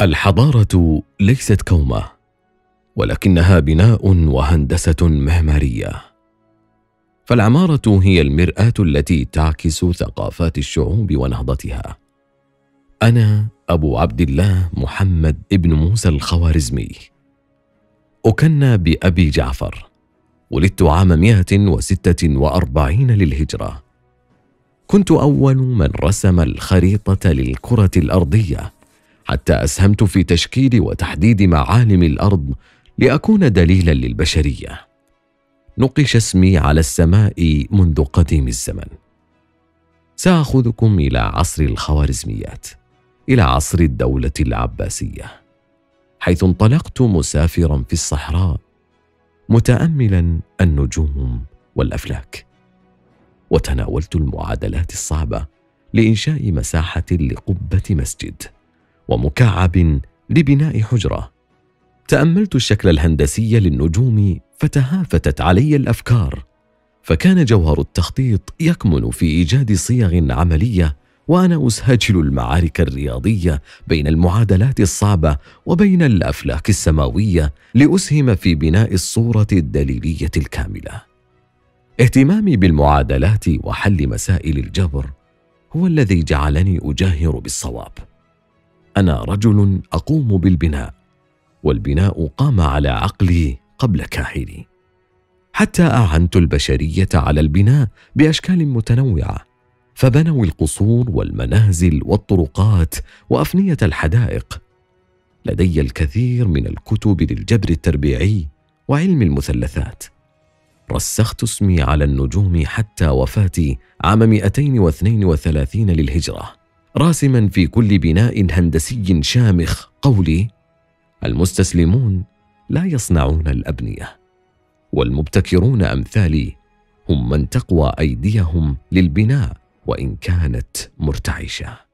الحضارة ليست كومة ولكنها بناء وهندسة معماريه فالعمارة هي المرآة التي تعكس ثقافات الشعوب ونهضتها. أنا أبو عبد الله محمد ابن موسى الخوارزمي. اكنى بأبي جعفر. ولدت عام 146 للهجرة. كنت أول من رسم الخريطة للكرة الأرضية. حتى أسهمت في تشكيل وتحديد معالم الأرض لأكون دليلا للبشرية. نقش اسمي على السماء منذ قديم الزمن. سأخذكم إلى عصر الخوارزميات إلى عصر الدولة العباسية حيث انطلقت مسافرا في الصحراء متاملا النجوم والأفلاك. وتناولت المعادلات الصعبة لإنشاء مساحة لقبة مسجد. ومكعب لبناء حجرة. تأملت الشكل الهندسي للنجوم فتهافتت علي الأفكار. فكان جوهر التخطيط يكمن في إيجاد صيغ عملية وأنا أسهجل المعارك الرياضية بين المعادلات الصعبة وبين الأفلاك السماوية لأسهم في بناء الصورة الدليلية الكاملة. اهتمامي بالمعادلات وحل مسائل الجبر هو الذي جعلني أجاهر بالصواب. أنا رجل أقوم بالبناء والبناء قام على عقلي قبل كاهلي حتى أعنت البشرية على البناء بأشكال متنوعة فبنوا القصور والمنازل والطرقات وأفنية الحدائق. لدي الكثير من الكتب للجبر التربيعي وعلم المثلثات. رسخت اسمي على النجوم حتى وفاتي عام 232 للهجرة. راسما في كل بناء هندسي شامخ قولي المستسلمون لا يصنعون الأبنية والمبتكرون أمثالي هم من تقوى أيديهم للبناء وإن كانت مرتعشة.